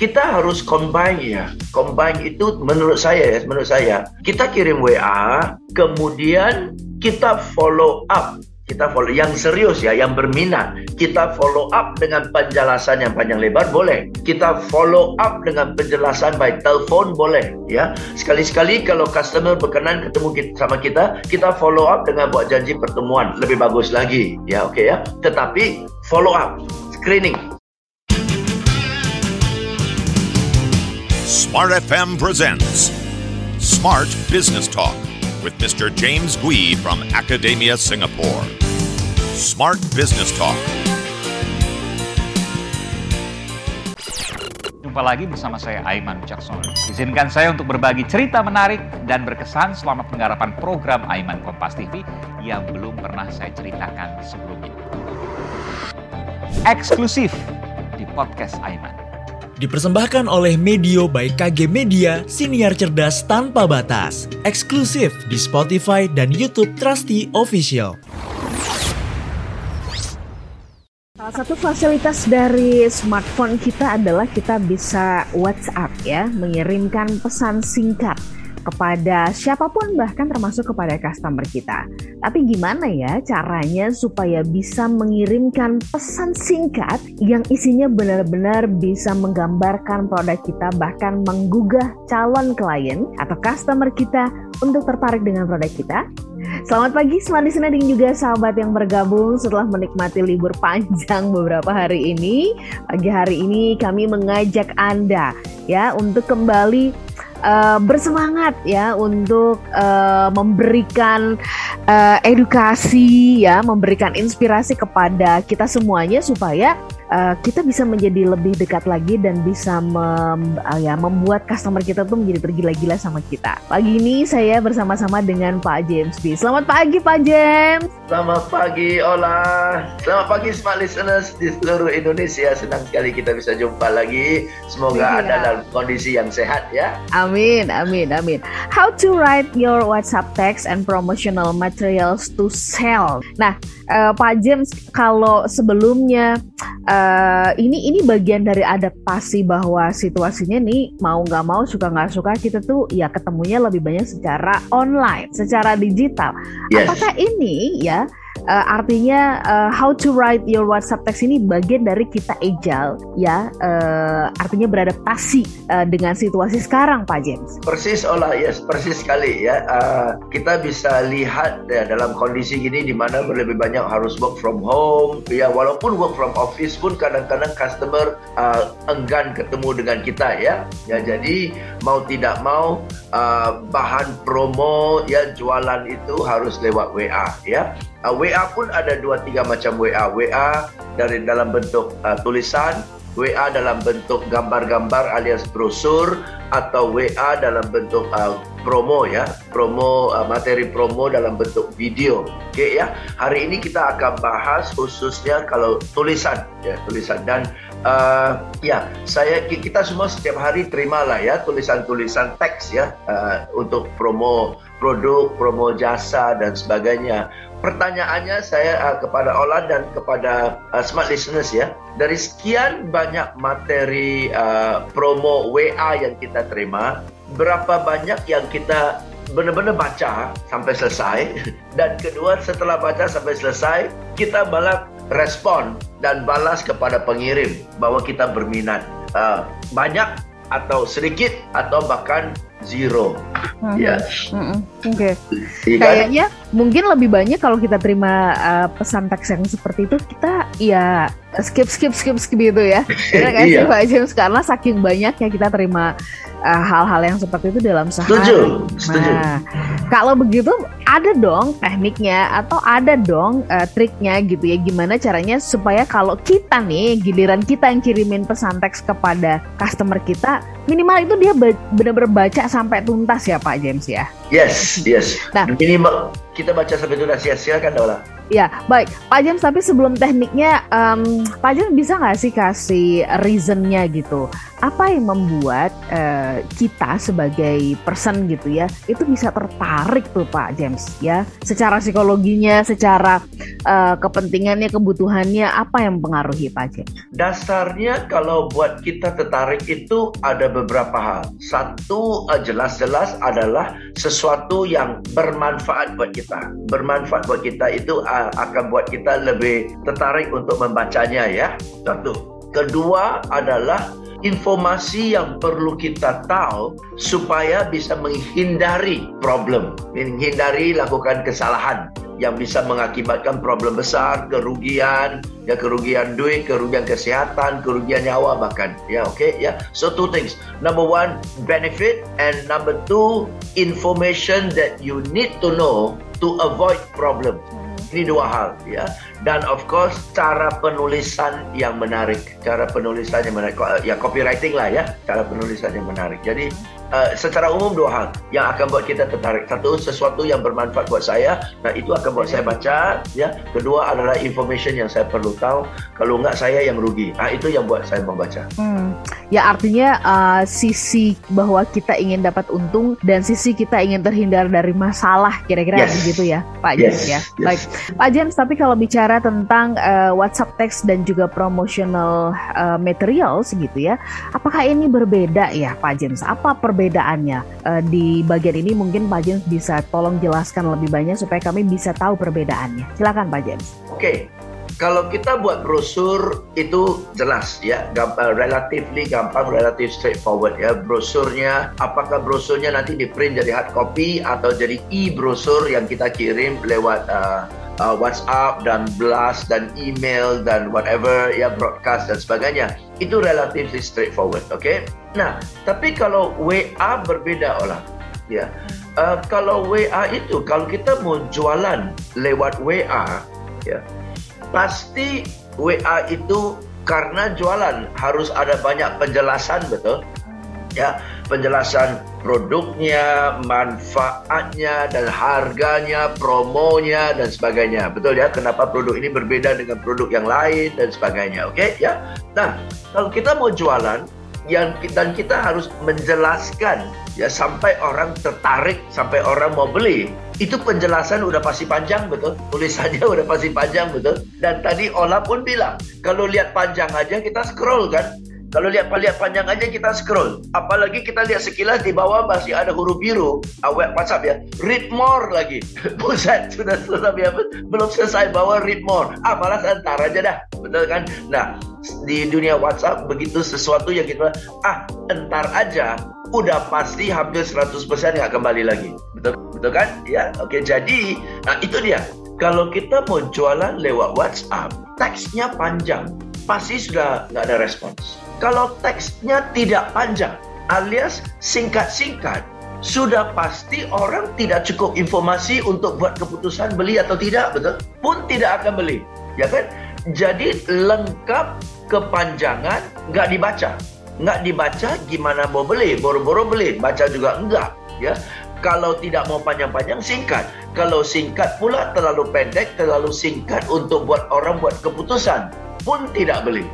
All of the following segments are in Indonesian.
kita harus combine ya. Combine itu menurut saya ya, menurut saya kita kirim WA, kemudian kita follow up kita follow yang serius ya, yang berminat. Kita follow up dengan penjelasan yang panjang lebar boleh. Kita follow up dengan penjelasan by telepon boleh ya. Sekali-sekali kalau customer berkenan ketemu kita, sama kita, kita follow up dengan buat janji pertemuan lebih bagus lagi ya, oke okay, ya. Tetapi follow up, screening. Smart FM presents Smart Business Talk with Mr. James Gui from Academia Singapore. Smart Business Talk. Jumpa lagi bersama saya Aiman Wicaksono. Izinkan saya untuk berbagi cerita menarik dan berkesan selama penggarapan program Aiman Kompas TV yang belum pernah saya ceritakan sebelumnya. Eksklusif di podcast Aiman. Dipersembahkan oleh Medio by KG Media, siniar cerdas tanpa batas. Eksklusif di Spotify dan YouTube Trusty Official. Salah satu fasilitas dari smartphone kita adalah kita bisa WhatsApp ya, mengirimkan pesan singkat kepada siapa pun bahkan termasuk kepada customer kita. Tapi gimana ya caranya supaya bisa mengirimkan pesan singkat yang isinya benar-benar bisa menggambarkan produk kita bahkan menggugah calon klien atau customer kita untuk tertarik dengan produk kita? Selamat pagi Smart Listener dan juga sahabat yang bergabung setelah menikmati libur panjang beberapa hari ini. Pagi hari ini kami mengajak Anda ya untuk kembali uh, bersemangat ya untuk uh, memberikan uh, edukasi ya, memberikan inspirasi kepada kita semuanya supaya uh, kita bisa menjadi lebih dekat lagi dan bisa mem, uh, ya membuat customer kita tuh menjadi tergila-gila sama kita. Pagi ini saya bersama-sama dengan Pak James B. Selamat pagi Pak James. Selamat pagi Ola. Selamat pagi smart listeners di seluruh Indonesia. Senang sekali kita bisa jumpa lagi. Semoga ya. Anda dalam kondisi yang sehat ya. Amin, amin, amin. How to write your WhatsApp text and promotional materials to sell. Nah, uh, Pak James kalau sebelumnya uh, ini ini bagian dari adaptasi bahwa situasinya nih mau nggak mau suka nggak suka kita tuh ya ketemunya lebih banyak secara online, secara digital. Yes. Apakah ini ya uh, artinya uh, how to write your WhatsApp text ini bagian dari kita agile ya. Uh, artinya beradaptasi uh, dengan situasi sekarang Pak James. Persis olah yes persis sekali ya. Uh, kita bisa lihat ya dalam kondisi gini di mana lebih banyak harus work from home ya. Walaupun work from office pun kadang-kadang customer uh, enggan ketemu dengan kita ya. Ya jadi mau tidak mau uh, bahan promo ya jualan itu harus lewat WA ya Uh, WA pun ada dua tiga macam WA. WA dari dalam bentuk uh, tulisan, WA dalam bentuk gambar-gambar alias brosur atau WA dalam bentuk uh, promo ya, promo uh, materi promo dalam bentuk video. Oke okay, ya. Hari ini kita akan bahas khususnya kalau tulisan ya, tulisan dan uh, ya, saya kita semua setiap hari terimalah ya tulisan-tulisan teks ya uh, untuk promo produk, promo jasa dan sebagainya pertanyaannya saya uh, kepada Ola dan kepada uh, smart listeners ya. Dari sekian banyak materi uh, promo WA yang kita terima, berapa banyak yang kita benar-benar baca sampai selesai dan kedua setelah baca sampai selesai kita balas respon dan balas kepada pengirim bahwa kita berminat uh, banyak atau sedikit atau bahkan zero. Mm-hmm. Ya. Mm-hmm. Oke. Okay. Iya kan? Kayaknya mungkin lebih banyak kalau kita terima uh, pesan teks yang seperti itu kita ya skip skip skip skip gitu ya. Karena iya. Pak James karena saking banyaknya kita terima uh, hal-hal uh, yang seperti itu dalam sehari. Setuju. Setuju. Nah, kalau begitu ada dong tekniknya atau ada dong uh, triknya gitu ya gimana caranya supaya kalau kita nih giliran kita yang kirimin pesan teks kepada customer kita minimal itu dia benar-benar baca sampai tuntas ya Pak James ya. Yes, yes. Nah, minimal kita baca sampai tuntas ya silakan Dola. Ya, baik. Pak James, tapi sebelum tekniknya, um, Pak James bisa nggak sih kasih reasonnya gitu? Apa yang membuat uh, kita sebagai person gitu ya itu bisa tertarik tuh Pak James ya? Secara psikologinya secara uh, kepentingannya kebutuhannya apa yang mempengaruhi Pak James? Dasarnya kalau buat kita tertarik itu ada beberapa hal. Satu uh, jelas-jelas adalah sesuatu yang bermanfaat buat kita. Bermanfaat buat kita itu uh, akan buat kita lebih tertarik untuk membacanya ya. Satu. Kedua adalah informasi yang perlu kita tahu supaya bisa menghindari problem, menghindari lakukan kesalahan yang bisa mengakibatkan problem besar, kerugian, ya kerugian duit, kerugian kesehatan, kerugian nyawa bahkan. Ya, oke, okay? ya. So two things. Number one, benefit and number two, information that you need to know to avoid problem. Ini dua hal ya. Dan of course cara penulisan yang menarik, cara penulisan yang menarik, ya copywriting lah ya, cara penulisan yang menarik. Jadi uh, secara umum dua hal yang akan buat kita tertarik. Satu sesuatu yang bermanfaat buat saya, nah itu akan buat saya baca ya. Kedua adalah information yang saya perlu tahu. Kalau enggak saya yang rugi. Nah itu yang buat saya membaca. Hmm. Ya artinya uh, sisi bahwa kita ingin dapat untung dan sisi kita ingin terhindar dari masalah kira-kira yes. begitu ya, Pak yes. James ya. Yes. Baik. Pak James, tapi kalau bicara tentang uh, WhatsApp text dan juga promotional uh, materials gitu ya, apakah ini berbeda ya Pak James? Apa perbedaannya uh, di bagian ini? Mungkin Pak James bisa tolong jelaskan lebih banyak supaya kami bisa tahu perbedaannya. Silakan Pak James. Oke, okay. Kalau kita buat brosur itu jelas ya, gampang, relatively gampang, relatif straightforward ya. Brosurnya, apakah brosurnya nanti di print jadi hard copy atau jadi e-brosur yang kita kirim lewat uh, uh, WhatsApp dan blast dan email dan whatever ya broadcast dan sebagainya. Itu relatif straightforward okay? nah tapi kalau WA berbeda olah ya. Uh, kalau WA itu kalau kita mau jualan lewat WA ya pasti WA itu karena jualan harus ada banyak penjelasan betul? Ya penjelasan produknya, manfaatnya dan harganya, promonya dan sebagainya. Betul ya, kenapa produk ini berbeda dengan produk yang lain dan sebagainya. Oke okay? ya. Nah, kalau kita mau jualan yang dan kita harus menjelaskan ya sampai orang tertarik, sampai orang mau beli. Itu penjelasan udah pasti panjang betul, tulisannya udah pasti panjang betul. Dan tadi Ola pun bilang, kalau lihat panjang aja kita scroll kan, kalau lihat lihat panjang aja kita scroll. Apalagi kita lihat sekilas di bawah masih ada huruf biru. Uh, WhatsApp ya. Read more lagi. Buset, sudah selesai ya. Belum selesai bawah read more. Ah, malas antar aja dah. Betul kan? Nah, di dunia WhatsApp begitu sesuatu yang kita ah, entar aja udah pasti hampir 100% nggak kembali lagi. Betul betul kan? Ya, oke. Jadi, nah itu dia. Kalau kita mau jualan lewat WhatsApp, teksnya panjang, pasti sudah nggak ada respons. Kalau teksnya tidak panjang alias singkat-singkat, sudah pasti orang tidak cukup informasi untuk buat keputusan beli atau tidak, betul? Pun tidak akan beli, ya kan? Jadi lengkap kepanjangan nggak dibaca, nggak dibaca gimana mau beli, boro-boro beli, baca juga enggak, ya. Kalau tidak mau panjang-panjang singkat, kalau singkat pula terlalu pendek, terlalu singkat untuk buat orang buat keputusan pun tidak beli.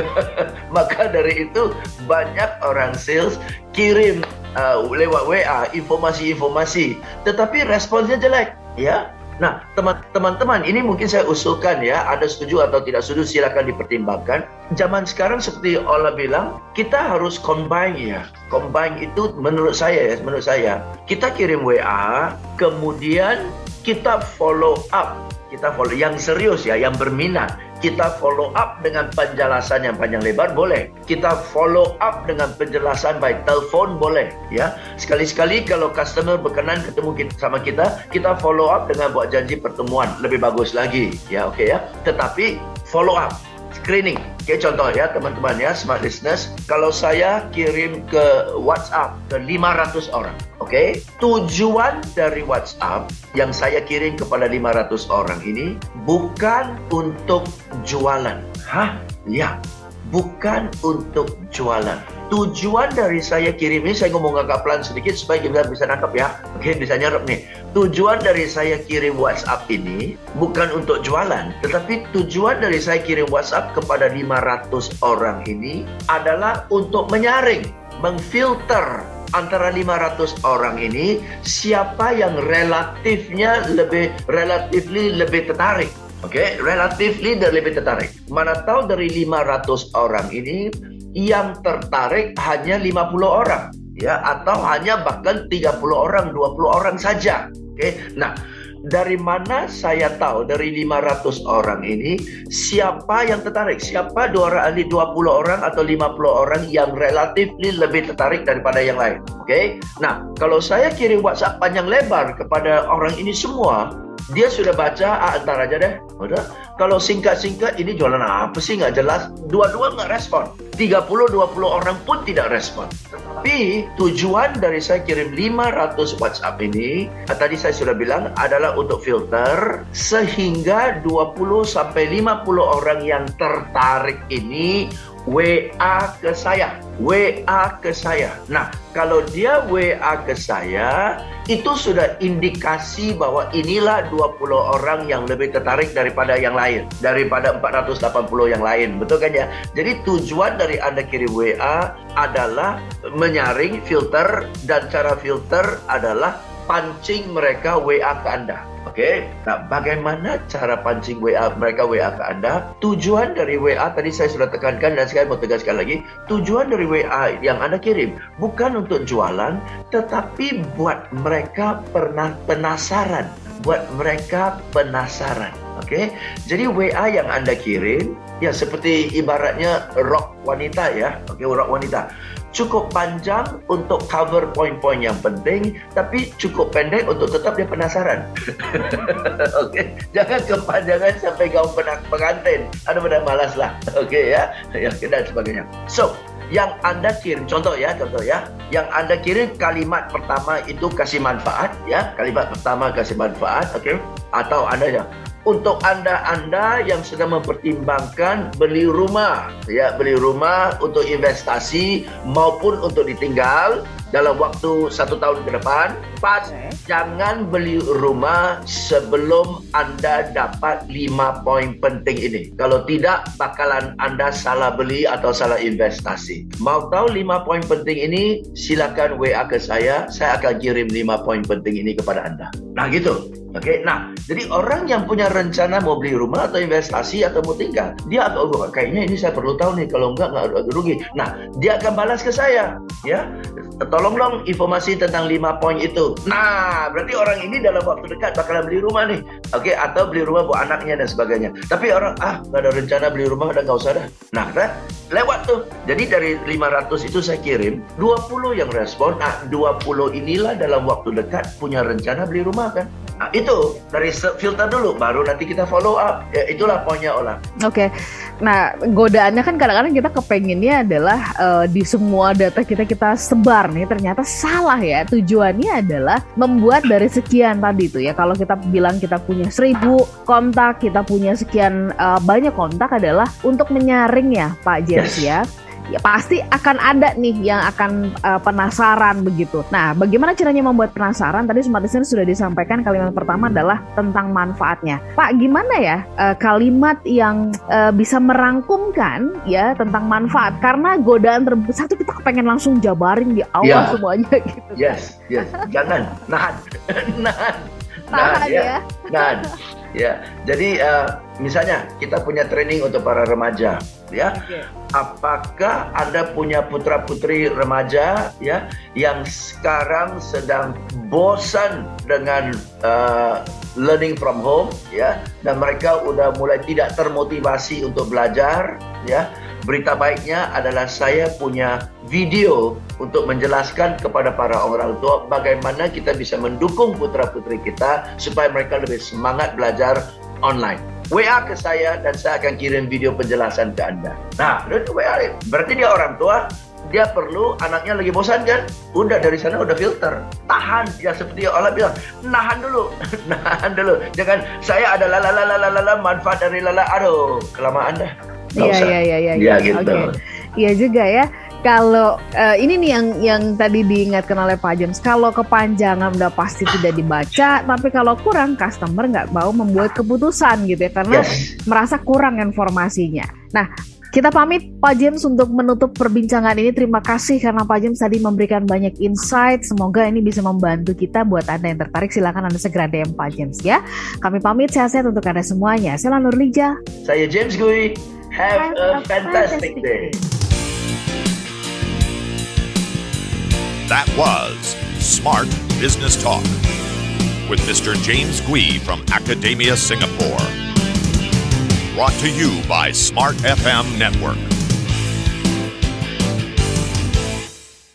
Maka dari itu banyak orang sales kirim uh, lewat WA informasi-informasi, tetapi responsnya jelek, ya. Nah, teman-teman, ini mungkin saya usulkan ya, ada setuju atau tidak setuju silakan dipertimbangkan. Zaman sekarang seperti Ola bilang, kita harus combine ya. Combine itu menurut saya ya, menurut saya, kita kirim WA, kemudian kita follow up, kita follow yang serius ya, yang berminat kita follow up dengan penjelasan yang panjang lebar boleh. Kita follow up dengan penjelasan by telepon boleh, ya. Sekali-sekali kalau customer berkenan ketemu kita, sama kita, kita follow up dengan buat janji pertemuan lebih bagus lagi, ya, oke okay, ya. Tetapi follow up screening. Oke, contoh ya teman-teman ya, smart listeners. Kalau saya kirim ke WhatsApp ke 500 orang, oke? Okay? Tujuan dari WhatsApp yang saya kirim kepada 500 orang ini bukan untuk jualan. Hah? Ya, bukan untuk jualan. Tujuan dari saya kirim ini, saya ngomong agak pelan sedikit supaya kita bisa nangkap ya. Oke, bisa nyerap nih. tujuan dari saya kirim WhatsApp ini bukan untuk jualan, tetapi tujuan dari saya kirim WhatsApp kepada 500 orang ini adalah untuk menyaring, mengfilter antara 500 orang ini siapa yang relatifnya lebih relatively lebih tertarik. Oke, okay? relatively lebih tertarik. Mana tahu dari 500 orang ini yang tertarik hanya 50 orang ya atau hanya bahkan 30 orang, 20 orang saja. Oke. Okay? Nah, dari mana saya tahu dari 500 orang ini siapa yang tertarik? Siapa 220 orang atau 50 orang yang relatif lebih tertarik daripada yang lain? Oke. Okay? Nah, kalau saya kirim WhatsApp panjang lebar kepada orang ini semua, dia sudah baca ah, antar aja deh. Udah. Kalau singkat-singkat ini jualan apa sih nggak jelas. Dua-dua nggak respon. 30-20 orang pun tidak respon. Tapi tujuan dari saya kirim 500 WhatsApp ini, ah, tadi saya sudah bilang adalah untuk filter sehingga 20 sampai 50 orang yang tertarik ini WA ke saya. WA ke saya. Nah, kalau dia WA ke saya, itu sudah indikasi bahwa inilah 20 orang yang lebih tertarik daripada yang lain. Daripada 480 yang lain. Betul kan ya? Jadi tujuan dari Anda kirim WA adalah menyaring filter dan cara filter adalah pancing mereka WA ke Anda. Oke, nah bagaimana cara pancing WA mereka WA ke Anda? Tujuan dari WA tadi saya sudah tekankan dan sekali mau tegaskan lagi, tujuan dari WA yang Anda kirim bukan untuk jualan, tetapi buat mereka pernah penasaran, buat mereka penasaran. Oke, jadi WA yang Anda kirim ya seperti ibaratnya rok wanita ya, oke rok wanita cukup panjang untuk cover poin-poin yang penting, tapi cukup pendek untuk tetap dia penasaran. Oke, okay? jangan kepanjangan sampai kau pengantin. Ada pada malas lah. Oke okay, ya, ya dan sebagainya. So, yang anda kirim contoh ya contoh ya yang anda kirim kalimat pertama itu kasih manfaat ya kalimat pertama kasih manfaat oke okay? atau anda ya untuk anda-anda yang sedang mempertimbangkan beli rumah, ya beli rumah untuk investasi maupun untuk ditinggal dalam waktu satu tahun ke depan, pas okay. jangan beli rumah sebelum anda dapat lima poin penting ini. Kalau tidak, bakalan anda salah beli atau salah investasi. Mau tahu lima poin penting ini? Silakan WA ke saya, saya akan kirim lima poin penting ini kepada anda. Nah gitu. Oke, okay? nah jadi orang yang punya rencana mau beli rumah atau investasi atau mau tinggal, dia akan oh, kayaknya ini saya perlu tahu nih kalau enggak nggak rugi. Nah dia akan balas ke saya, ya tolong dong informasi tentang lima poin itu. Nah berarti orang ini dalam waktu dekat bakalan beli rumah nih, oke okay? atau beli rumah buat anaknya dan sebagainya. Tapi orang ah nggak ada rencana beli rumah udah nggak usah dah. Nah kan lewat tuh. Jadi dari 500 itu saya kirim 20 yang respon. Nah 20 inilah dalam waktu dekat punya rencana beli rumah kan. Nah, itu dari filter dulu, baru nanti kita follow up. Ya, itulah poinnya Ola. Oke, okay. nah godaannya kan kadang-kadang kita kepenginnya adalah uh, di semua data kita kita sebar nih, ternyata salah ya. Tujuannya adalah membuat dari sekian tadi tuh ya. Kalau kita bilang kita punya seribu kontak, kita punya sekian uh, banyak kontak adalah untuk menyaring ya Pak James yes. ya ya pasti akan ada nih yang akan uh, penasaran begitu. Nah, bagaimana caranya membuat penasaran? Tadi Smart Listener sudah disampaikan kalimat pertama adalah tentang manfaatnya. Pak, gimana ya uh, kalimat yang uh, bisa merangkumkan ya tentang manfaat? Karena godaan terbesar itu kita kepengen langsung jabarin di awal yeah. semuanya gitu. Yes, yes. Jangan nahan. nahan. Tahan ya. ya. Nahan. Ya, jadi uh, misalnya kita punya training untuk para remaja, ya. Okay. Apakah Anda punya putra-putri remaja ya yang sekarang sedang bosan dengan uh, learning from home ya dan mereka udah mulai tidak termotivasi untuk belajar ya berita baiknya adalah saya punya video untuk menjelaskan kepada para orang tua bagaimana kita bisa mendukung putra-putri kita supaya mereka lebih semangat belajar online. WA ke saya dan saya akan kirim video penjelasan ke Anda. Nah, itu WA. Berarti dia orang tua, dia perlu anaknya lagi bosan kan? Udah dari sana udah filter. Tahan ya seperti Allah bilang, nahan dulu. nahan dulu. Jangan saya ada lala lala lala manfaat dari lala. Aduh, kelamaan dah. Iya, iya iya iya iya. Iya gitu. Okay. Iya juga ya. Kalau uh, ini nih yang yang tadi diingatkan oleh Pak James, kalau kepanjangan udah pasti tidak dibaca, tapi kalau kurang customer nggak mau membuat keputusan gitu ya karena yes. merasa kurang informasinya. Nah, kita pamit Pak James untuk menutup perbincangan ini. Terima kasih karena Pak James tadi memberikan banyak insight. Semoga ini bisa membantu kita buat Anda yang tertarik silakan Anda segera DM Pak James ya. Kami pamit sehat-sehat untuk Anda semuanya. Saya Lanur Lija. Saya James Gui. Have, Have a, a fantastic, fantastic day. That was Smart Business Talk with Mr. James Gui from Academia Singapore. Brought to you by Smart FM Network.